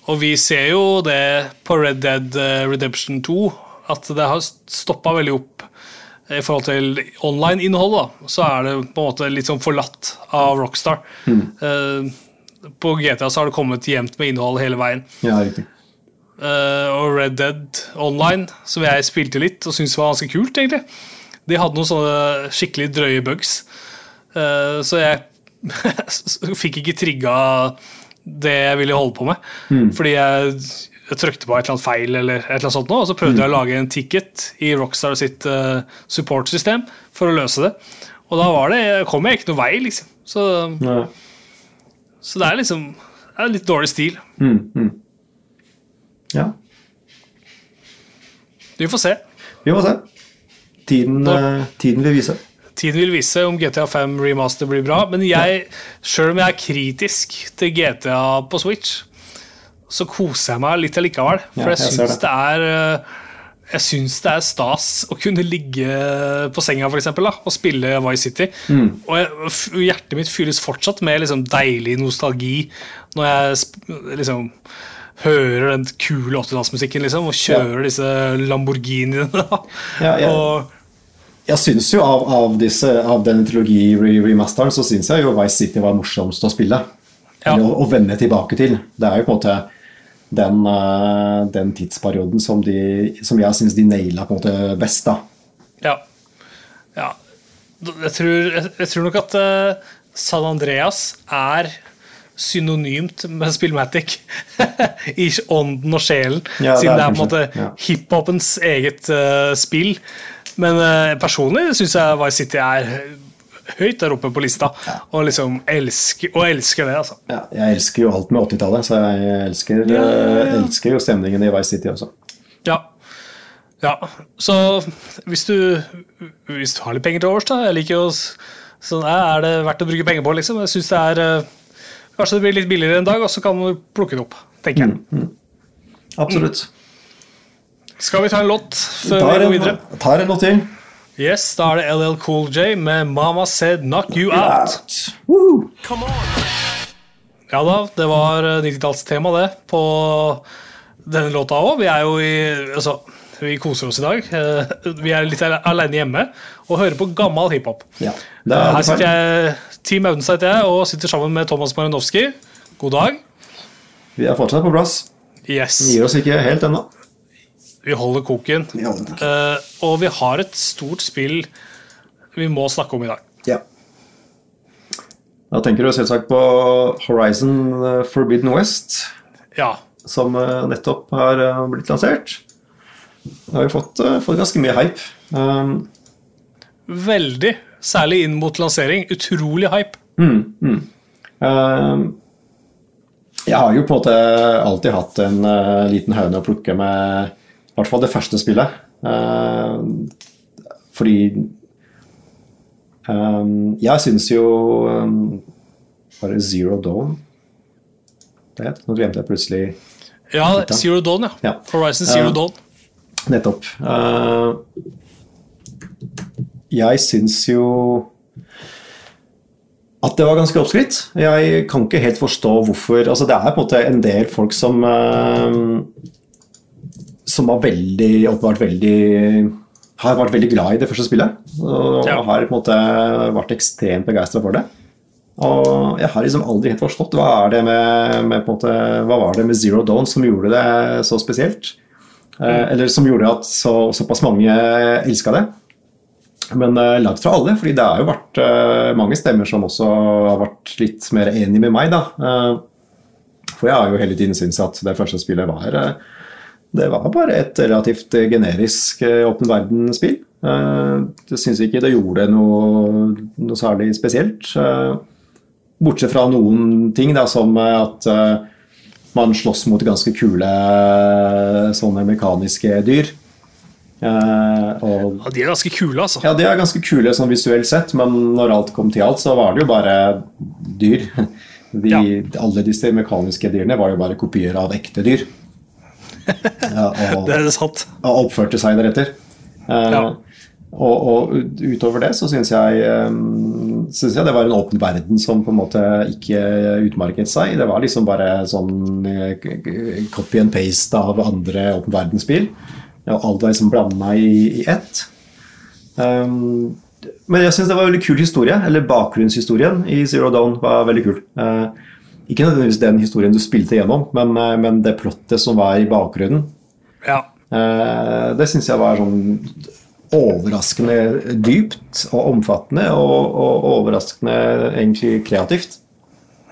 og vi ser jo det på Red Dead Redemption 2, at det har stoppa veldig opp i forhold til online-innholdet, Så er det på en måte litt sånn forlatt av Rockstar. Mm. Eh, på GTA så har det kommet jevnt med innhold hele veien. Ja, riktig. Eh, og Red Dead Online, som jeg spilte litt og syntes var ganske kult, egentlig. De hadde noen sånne skikkelig drøye bugs. uh, så jeg fikk ikke trigga det jeg ville holde på med. Fordi jeg, jeg trykte på et eller annet feil, eller et eller annet sånt nå, og så prøvde jeg å lage en ticket i Rockstar sitt uh, support-system for å løse det. Og da var det, kom jeg ikke noe vei, liksom. Så, Ja. Så det er liksom det er litt dårlig stil. Mm, mm. ja. Vi får se. Vi får se. Tiden, Når- eh, tiden vil vise. Tiden vil vise om GTA 5 remaster blir bra, men jeg, selv om jeg er kritisk til GTA på Switch, så koser jeg meg litt allikevel. For Ja, jeg, jeg syns det er eh, jeg syns det er stas å kunne ligge på senga for eksempel, da, og spille Vice City. Mm. Og jeg, hjertet mitt fylles fortsatt med liksom deilig nostalgi når jeg liksom hører den kule 80-tallsmusikken liksom, og kjører disse Lamborghiniene. Ja, ja. Og, Jeg syns jo av, av, disse, av denne trilogi-remasteren så syns jeg jo Vice City var morsomst å spille. Ja. Eller å, å vende tilbake til. Det er jo på en måte den, eh, den tidsperioden som, de, som jeg syns de naila på en måte best. da. Ja. ja. Jeg, tror, jeg, tror nok at eh, San Andreas er synonymt med Spillmatic i ånden og sjelen, Ja, siden det er på en måte ja. hiphopens eget uh, spill. Men uh, personlig syns jeg Vice City er høyt der oppe på lista, og liksom elsker, og elsker det, altså. Ja, jeg elsker jo alt med 80-tallet, så jeg elsker, Ja, ja, ja. eh, elsker jo stemningen i Vice City også. Ja. ja. Så hvis du, hvis du har litt penger til overs, da Jeg liker jo sånn, Er det verdt å bruke penger på, liksom? Jeg syns det er eh, Kanskje det blir litt billigere en dag, og så kan du plukke det opp. tenker jeg. Absolutt. Skal vi ta en låt før vi går videre? tar en låt til. Yes, Da er det LL Cool J med 'Mama Said Knock You Out'. Ja da, det var eh, 90-tallstema, det, på denne låta òg. Vi er jo i Altså, vi koser oss i dag. Eh, Vi er litt aleine hjemme og hører på gammel hiphop. Ja, er Her sitter jeg, Team Audenstad heter jeg, og sitter sammen med Thomas Marinowski. God dag. Vi er fortsatt på plass. Yes. Vi gir oss ikke helt ennå. Vi holder koken. Vi holder koken. Eh, og vi har et stort spill vi må snakke om i dag. Ja. Da tenker du selvsagt på Horizon eh, Forbidden West. Ja. som eh, nettopp har eh, blitt lansert. Da har vi fått, fått ganske mye hype. Um, Veldig. Særlig inn mot lansering. Utrolig hype. um, jeg har jo på en måte alltid hatt en uh, liten høne å plukke med i hvert fall det første spillet. Uh, fordi um, jeg syns jo um, Bare Zero Dawn det het? Nå glemte jeg plutselig Ja. Zero Dawn, ja. Ja. Horizon Zero. Dawn. Nettopp. Eh, jeg syns jo at det var ganske oppskrytt. Jeg kan ikke helt forstå hvorfor altså Det er på en måte en del folk som eh, Som har veldig åpenbart veldig har vært veldig glad i det første spillet. Og Ja. har på en måte vært ekstremt begeistra for det. Og jeg har liksom aldri helt forstått hva er det med, med måte, hva var det med Zero Dawn som gjorde det så spesielt. Eh, eller som gjorde at så, såpass mange elska det. Men eh, langt fra alle, fordi det har jo vært eh, mange stemmer som også har vært litt mer enig med meg. da. Eh, for jeg har jo hele tiden syntes at det første spillet var eh, det var bare et relativt eh, generisk eh, åpen verden-spill. Det Jeg syns ikke det gjorde noe, noe særlig spesielt. Eh, Bortsett fra noen ting, da, som eh, at eh, man slåss mot ganske kule eh, sånne mekaniske dyr. Eh, og Ja, de er ganske kule, altså. ja, de er ganske kule sånn visuelt sett, men når alt kom til alt, så var det jo bare dyr. De, Ja. Alle disse mekaniske dyrene var jo bare kopier av ekte dyr. Ja, og, Det er sant. og oppførte seg deretter. Eh, Ja. og, og utover det så syns jeg, eh, synes jeg det var en åpen verden som på en måte ikke utmerket seg. Det var liksom bare sånn eh, copy and paste av andre åpen verdensspill. Og alt var liksom blanda i, i ett. Um, men jeg syns det var en veldig kul historie. Eller bakgrunnshistorien i Zero Dawn var veldig kul. Eh, ikke nødvendigvis den historien du spilte gjennom, men, eh, men det plottet som var i bakgrunnen. Ja. Eh, det syns jeg var sånn overraskende dypt og omfattende, og, og overraskende egentlig kreativt.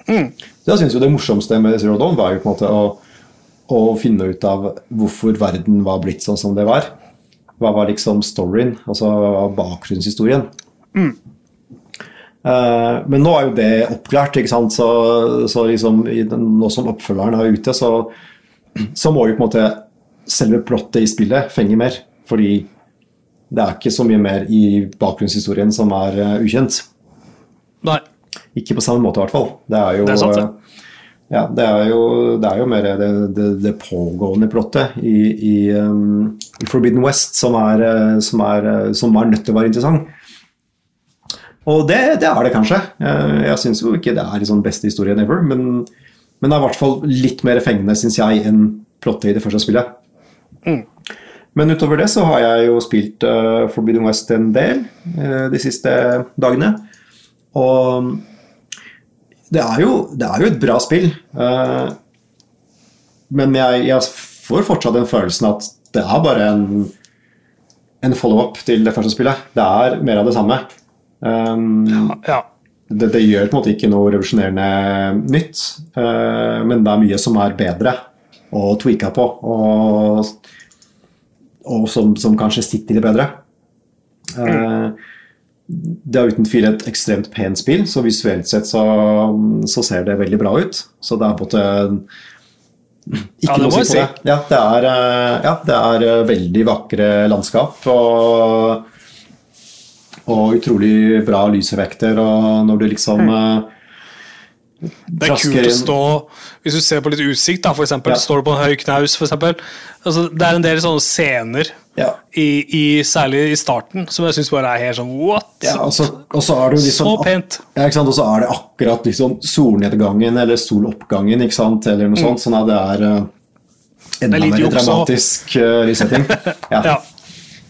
Så jeg syns jo det morsomste med Zero Dawn var jo på en måte å, å finne ut av hvorfor verden var blitt sånn som det var. Hva var liksom storyen, altså bakgrunnshistorien. Eh, men nå er jo det oppklart, ikke sant? så, så liksom nå som oppfølgeren er ute, så, så må jo på en måte selve plottet i spillet fenge mer. Fordi det er ikke så mye mer i bakgrunnshistorien som er eh, ukjent. Nei. Ikke på samme måte, i hvert fall. Det er jo, Det er sant, det. eh, ja, det er jo, det er jo mer det, det, det pågående plottet i, i, um, i Forbidden West som er, eh, som, er, eh, som er nødt til å være interessant. Og det, det er det kanskje. Eh, Jeg syns jo ikke det er liksom beste historien ever, men, men det er i hvert fall litt mer fengende, syns jeg, enn plottet i det første spillet. Men utover det så har jeg jo spilt uh, Forbidden West en del uh, de siste dagene. Og det er jo, det er jo et bra spill. Uh, men jeg, jeg får fortsatt den følelsen at det er bare en, en follow-up til det første spillet. Det er mer av det samme. Um, Ja. det, det gjør på en måte ikke noe revolusjonerende nytt, uh, men det er mye som er bedre og tweaka på, og, og som, som kanskje sitter litt bedre. Uh, det er uten tvil et ekstremt pent spill, så visuelt sett så, så ser det veldig bra ut. Så det er på en måte ikke Ja, det noe å si på det. Ja, det er, eh, ja, det er eh, veldig vakre landskap. og og utrolig bra lyseffekter, og når du liksom eh, Det er kult å stå Hvis du ser på litt utsikt, da, for eksempel, Ja. står du på en høy knaus, for eksempel. Altså, det er en del sånne scener, Ja. i, i, særlig i starten, som jeg syns bare er helt sånn what? Ja, og så, og så er det liksom Så pent. Ja, ikke sant? Og så er det akkurat liksom solnedgangen eller soloppgangen, ikke sant? eller noe sånt. Sånn at det er uh, enda Mm. Det er mer dramatisk uh, lyssetting. Ja.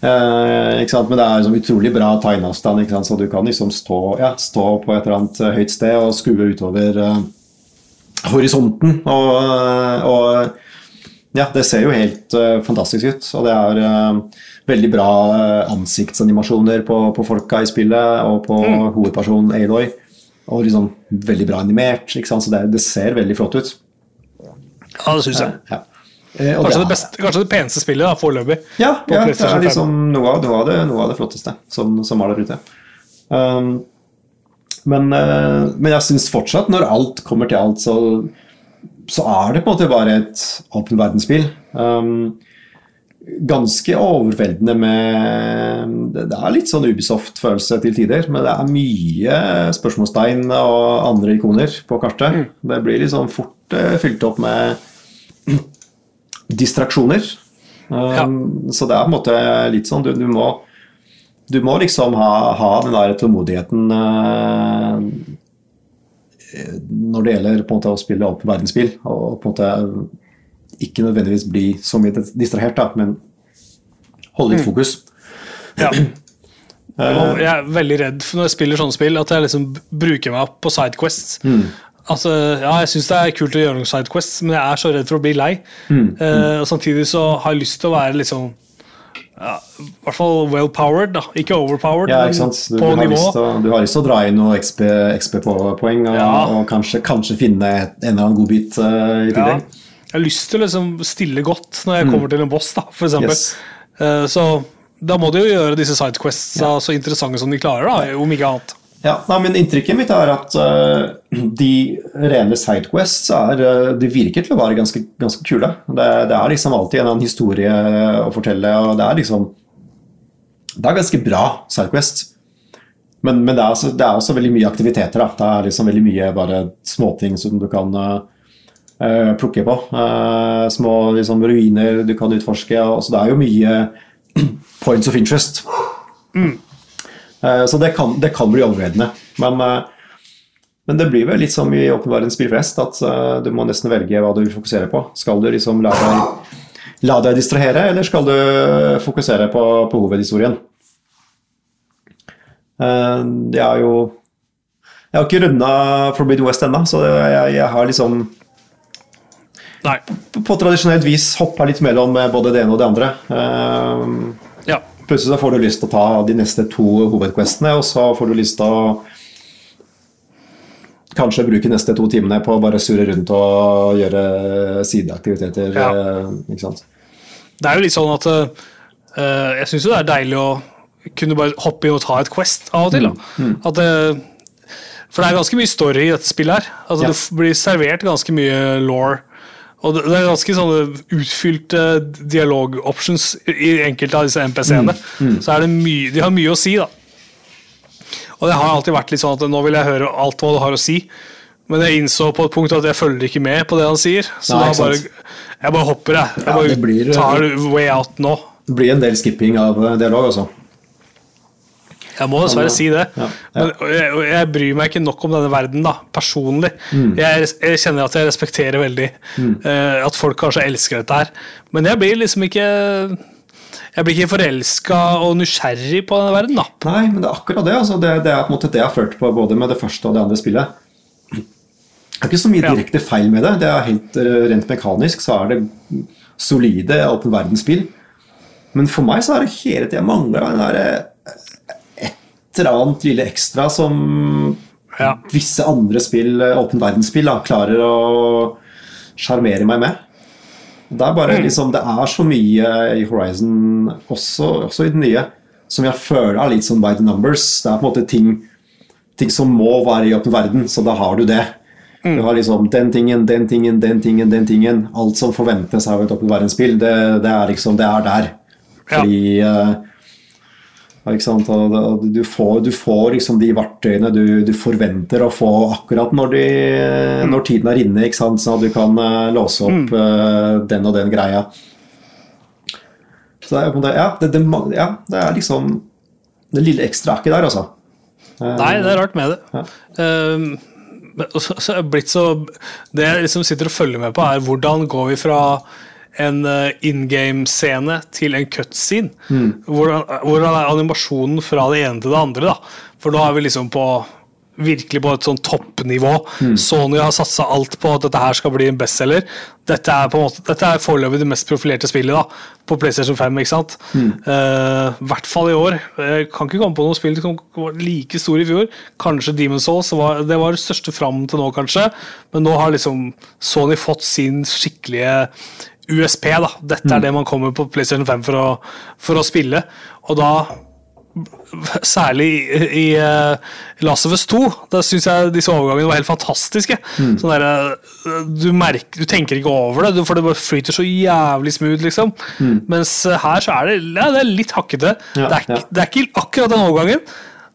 Eh? Men det er liksom utrolig bra sant? så du kan liksom stå, ja, stå på et eller annet eh, høyt sted og skue utover eh, horisonten. Og, eh, og ja, det ser jo helt eh, fantastisk ut. Og det er eh, veldig bra ansiktsanimasjoner på, på folka i spillet, og på hovedpersonen Aloy. Og liksom veldig bra animert, så det, det ser veldig flott ut. Ja, Ja, det syns jeg. Ja. Eh, Kanskje det, beste, kanskje det peneste spillet da, foreløpig. Ja, ja det er liksom noe av, noe av, det, noe av det flotteste som, som er der ute. Um, men, uh, men jeg syns fortsatt, når alt kommer til alt, så, så er det på en måte bare et åpen verdensspill. Um, ganske overveldende med Det er litt sånn Ubisoft-følelse til tider, men det er mye spørsmålstegn og andre ikoner på kartet. Det blir liksom fort uh, fylt opp med distraksjoner. Um, Så det er på en måte litt sånn Du, du må du må liksom ha, ha den der tålmodigheten uh, når det gjelder på en måte å spille opp verdensspill. Og på en måte ikke nødvendigvis bli så mye distrahert, da, men holde litt fokus. Ja. Jeg er veldig redd for når jeg spiller sånne spill, at jeg liksom bruker meg opp på sidequests. Altså, ja, jeg syns det er kult å gjøre noen sidequests, men jeg er så redd for å bli lei. Eh, og samtidig så har jeg lyst til å være liksom ja, I hvert fall well-powered, da. Ikke overpowered, Ja, ikke sant? Du, på du, nivå. å- du har lyst til å dra inn noen XP, XP-poeng og, Ja. og kanskje, kanskje finne en eller annen godbit uh, i Ja. Jeg har lyst til å liksom stille godt når jeg kommer til en boss, da, for eksempel. Yes. Uh, så da må de jo gjøre disse sidequests så interessante som de klarer, da, om ikke annet. Ja, nei, men Inntrykket mitt er at uh, de rene sidequests er, uh, de virker til å være ganske, ganske kule. Det, det er liksom alltid en annen historie å fortelle, og det er liksom Det er ganske bra sidequest. Men, men det, er også, det er også veldig mye aktiviteter. Da. Det er liksom veldig mye bare småting som du kan eh, plukke på. Små liksom, ruiner du kan utforske. Og, så det er jo mye points of interest. Eh, Så det kan, det kan bli overveldende. Men, eh, men det blir vel litt som i åpen verdensspill flest, at eh, du må nesten velge hva du vil fokusere på. Skal du liksom la deg, la deg distrahere, eller skal du fokusere på, på hovedhistorien? Eh, Jeg har jo Jeg har ikke runda Forbid West ennå, så jeg, jeg har liksom Nei. på tradisjonelt vis hoppa litt mellom eh, både det ene og det andre. Eh, Ja. Plutselig så får du lyst til å ta de neste to hovedquestene, og så får du lyst til å kanskje bruke neste to timene på å bare surre rundt og gjøre sideaktiviteter. Ja. eh, Ikke sant? Det er jo litt sånn at uh, Jeg syns jo det er deilig å kunne bare hoppe inn og ta et Quest av og til. Da. At det, for det er ganske mye story i dette spillet her. Altså, Ja. Det blir servert ganske mye law. Og det er ganske sånne utfylte dialog-options i enkelte av disse NPC-ene. Så er det mye, de har mye å si, da. Og det har alltid vært litt sånn at nå vil jeg høre alt hva du har å si. Men jeg innså på et punkt at jeg følger ikke med på det han sier. Så Nei, da bare, jeg bare hopper, jeg. Jeg Ja, det blir- tar way out nå. Det blir en del skipping av eh, dialog, altså. Jeg må dessverre si det. Ja, ja. Men jeg, jeg bryr meg ikke nok om denne verden, da, personlig. Mm. Jeg, jeg kjenner at jeg respekterer veldig eh, at folk kanskje elsker dette her. Men jeg blir liksom ikke Jeg blir ikke forelska og nysgjerrig på denne verden, da. Nei, men det er akkurat det. Altså. Det, det er på en måte det jeg har følt på både med det første og det andre spillet. Det er ikke så mye Ja. direkte feil med det. Det er helt eh, Rent mekanisk så er det solide åpen verdensspill. Men for meg så er det hele tida mangla den derre eller annet lille ekstra som Ja. visse andre spill, eh, åpen verdensspill, da, klarer å sjarmere meg med. Det er bare liksom, det er så mye i Horizon, også, også i den nye, som jeg føler er litt sånn by the numbers. Det er på en måte ting, ting som må være i åpen verden, så da har du det. Du har liksom den tingen, den tingen, den tingen, den tingen. Alt som forventes av et åpen verdensspill, det, det er liksom, det er der. Fordi eh, ja, og du, får, du får liksom de verktøyene du, du forventer å få akkurat når, de, når tiden er inne, sånn at du kan eh, låse opp eh, den og den greia. Så det ja, det, det, ja, det er liksom Det lille ekstra er ikke der, altså. Eh, Nei, det er rart med det. Ja. Også- så så Det jeg liksom sitter og følger med på, er hvordan går vi fra en eh, in game-scene til en cutscene? Hvordan, hvordan er animasjonen fra det ene til det andre? da? For nå er vi liksom på virkelig på et sånn toppnivå. Sony har satsa alt på at dette her skal bli en bestselger. Dette er på en måte, dette er foreløpig det mest profilerte spillet da, på PlayStation 5. ikke sant? Eh, I hvert fall i år. Jeg kan ikke komme på noe spill som var like stor i fjor. Kanskje Demon's Souls. Var, det var det største fram til nå, kanskje. Men nå har liksom Sony fått sin skikkelige USP. da. Dette er det man kommer på PlayStation 5 for å, for å spille. Og da Særlig i, i uh, Last of Us 2. Da syns jeg disse overgangene var helt fantastiske. Sånn der, uh, du, merker, du tenker ikke over det, for det bare flyter så jævlig smooth, liksom. Mens uh, her så er det, ja, det er litt hakkete. Ja, det, er, ja. det er ikke akkurat den overgangen.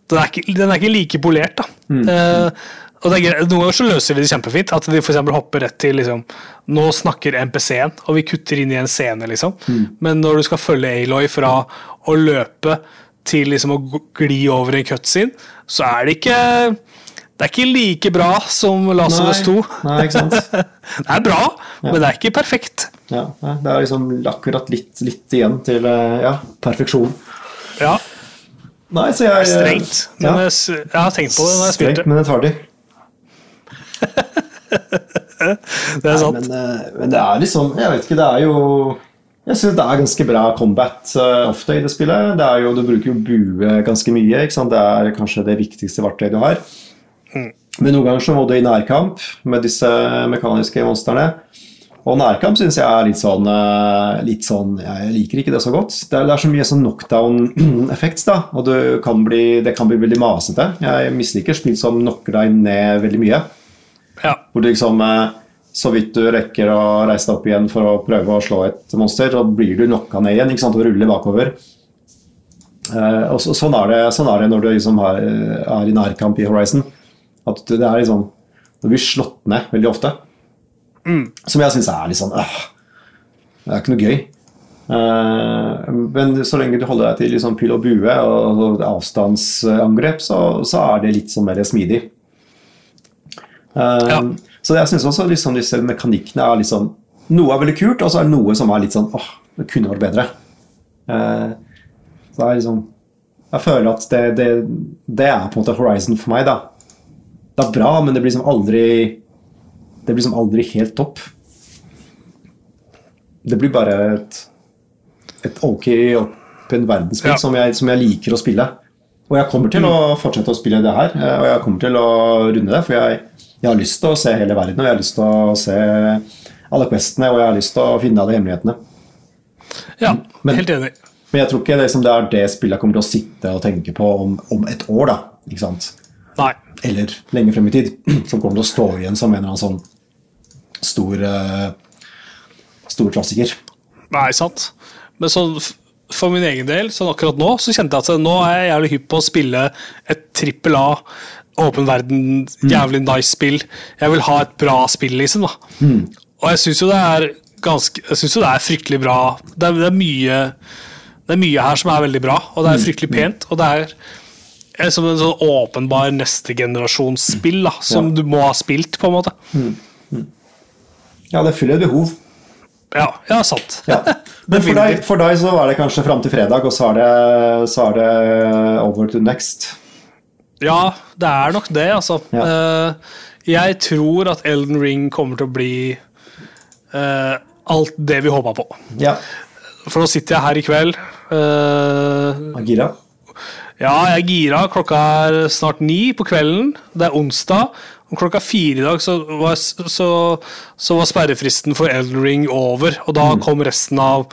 Den er ikke, den er ikke like polert, da. Eh, og det er. Noen ganger så løser vi det kjempefint. At de eksempel hopper rett til liksom, Nå snakker NPC-en, og vi kutter inn i en scene, liksom. Men når du skal følge Aloy fra å løpe til liksom å gli over en cutscene, så er det ikke Det er ikke like bra som Last of Us 2. Nei, ikke sant? det er bra, men det er ikke perfekt. Ja, det er liksom akkurat litt, litt igjen til eh, ja, perfeksjon. Ja, Nei, så jeg strengt. Men ja, jeg, jeg har tenkt på det når jeg Strengt, men det tar rettferdig. Det er Nei, men, eh, men det er liksom Jeg vet ikke, det er jo Jeg syns det er ganske bra combat eh, ofte i det spillet. Det er jo, Du bruker jo bue ganske mye. sant? Det er kanskje det viktigste verktøyet du har. Men noen ganger så må du i nærkamp med disse mekaniske monstrene. Og nærkamp syns jeg er litt sånn, eh, litt sånn Jeg liker ikke det så godt. Det er, det er så mye sånn knockdown-effekt, da. Og du kan bli, det kan bli veldig masete. Jeg misliker spill som knocker deg ned veldig mye. Ja. Hvor liksom eh, så vidt du rekker å reise deg opp igjen for å prøve å slå et monster, så blir du knocka ned igjen ikke sant, og ruller bakover. Eh, og så, sånn, er det, sånn er det når du liksom har, er i nærkamp i Horizon. At det er liksom Du blir slått ned veldig ofte. Som jeg syns er litt sånn øh, Det er ikke noe gøy. Uh, men så lenge du holder deg til liksom pil og bue og, og avstandsangrep, så, så er det litt sånn mer smidig. Ja. Så jeg syns også liksom, disse mekanikkene er litt sånn Noe er veldig kult, og så er det noe som er litt sånn åh, det kunne vært bedre. Eh, så det er liksom Jeg føler at det, det, det er på en måte Horizon for meg, da. Det er bra, men det blir liksom aldri Det blir liksom aldri helt topp. Det blir bare et, et ok åpen verdensspill Ja. som, jeg, som jeg liker å spille. Og jeg kommer til å fortsette å spille det her, eh, og jeg kommer til å runde det. For jeg, jeg har lyst til å se hele verden, og jeg har lyst til å se alle questene, og jeg har lyst til å finne alle hemmelighetene. ja, Men- helt enig. Men jeg tror ikke det, det er det spillet kommer til å sitte og tenke på om, om et år. da, ikke sant? Nei. Eller lenge frem i tid. Som kommer til å stå igjen som en eller annen sånn stor, eh, stor klassiker. Nei, sant. Men sånn for min egen del, sånn akkurat nå, så kjente jeg at nå er jeg jævlig hypp på å spille et trippel A, åpen verden, jævlig nice spill. Jeg vil ha et bra spill, liksom. da. Og jeg syns jo det er ganske Jeg synes jo det er fryktelig bra. Det er, det er mye det er mye her som er veldig bra, og det er fryktelig pent. Og det er er som en sånn åpenbar neste generasjons spill da, som Ja. du må ha spilt, på en måte. Ja, det fyller et behov. Ja, ja sant. Ja. Men for deg, for deg så var det kanskje fram til fredag, og så er det, så er det over to next. Ja, det er nok det, altså. Ja. Eh, jeg tror at Elden Ring kommer til å bli eh, alt det vi håpa på. Ja. For nå sitter jeg her i kveld. eh, gira? ja, jeg er gira. Klokka er snart ni på kvelden. Det er onsdag. Og klokka fire i dag så var, så, så var sperrefristen for Elden Ring over. Og da kom resten av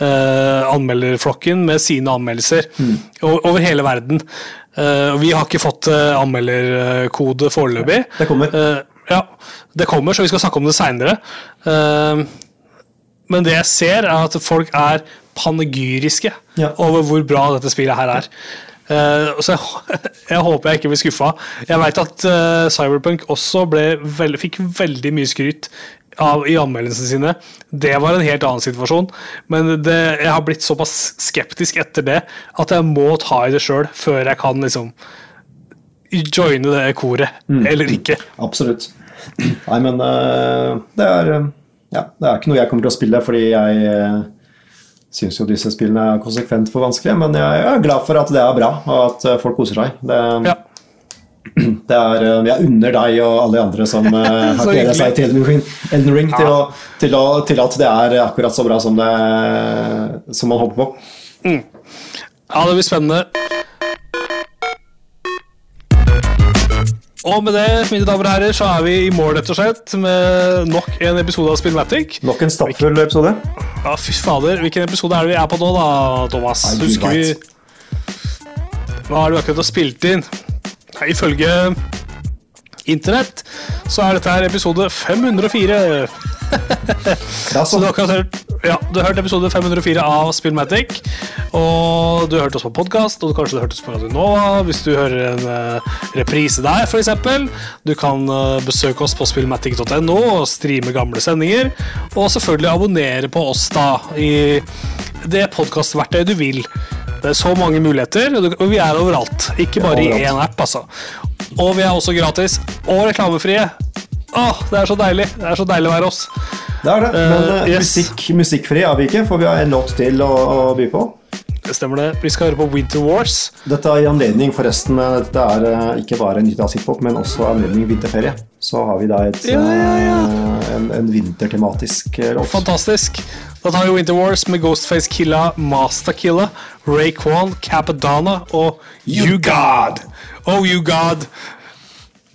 uh, anmelderflokken med sine anmeldelser o- over hele verden. Eh, vi har ikke fått eh, anmelderkode foreløpig. Det kommer. Eh, ja, det kommer, så vi skal snakke om det seinere. men det jeg ser, er at folk er panegyriske Ja. over hvor bra dette spillet her er. Uh, så jeg, jeg håper jeg ikke blir skuffa. Jeg veit at uh, Cyberpunk også ble veld, fikk veldig mye skryt av, i anmeldelsene sine. Det var en helt annen situasjon, men det, jeg har blitt såpass skeptisk etter det at jeg må ta i det sjøl før jeg kan liksom joine det koret, eller ikke. Absolutt. Nei, men uh, det er eh, Ja, det er ikke noe jeg kommer til å spille, fordi jeg uh, syns jo disse spillene er konsekvent for vanskelige, men jeg er glad for at det er bra, og at folk koser seg. Det, Ja. Det er, vi er under deg og alle de andre som eh, har gledet seg til Elden Ring, til, Ja. å, til, å, til at det er akkurat så bra som, det, som man håper på. Ja, det blir spennende. Og med det, mine damer og herrer, så er vi i mål, rett og slett, med nok en episode av Spillmatic. Nok en stappfull episode. Ja, fy fader. Hvilken episode er det vi er på nå, da, Thomas? Husker vi Hva er har du akkurat spilt inn? Nei, ifølge Internett så er dette her episode 504. Ja, Så så. du har akkurat hørt Ja, du har hørt episode 504 av Spillmatic. Og du har hørt oss på podkast, og kanskje du har hørt oss på Radio Nova hvis du hører en eh, reprise der, f.eks. Du kan eh, besøke oss på spillmatic.no og streame gamle sendinger. Og selvfølgelig abonnere på oss da i det podkastverktøyet du vil. Det er så mange muligheter, og vi er overalt. Ikke bare i én app, altså. Og vi er også gratis og reklamefrie. Åh, det er så deilig. Det er så deilig å være oss. Det er det. Men Eh, eh, yes. musikk, musikkfri er vi ikke, for vi har en låt til å, å by på. Det stemmer det. Vi skal høre på Winter Wars. Dette er i anledning, forresten. Det Dette er eh, ikke bare en nytt hiphop, men også anledning vinterferie. Så har vi da et, Ja, ja, ja. eh, en, en vintertematisk eh, låt. Fantastisk. Da tar vi Winter Wars med Ghostface Killa, Master Killa, Rayquan, Capadonna og You God. Oh, You God.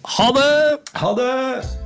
Ha det! Ha det!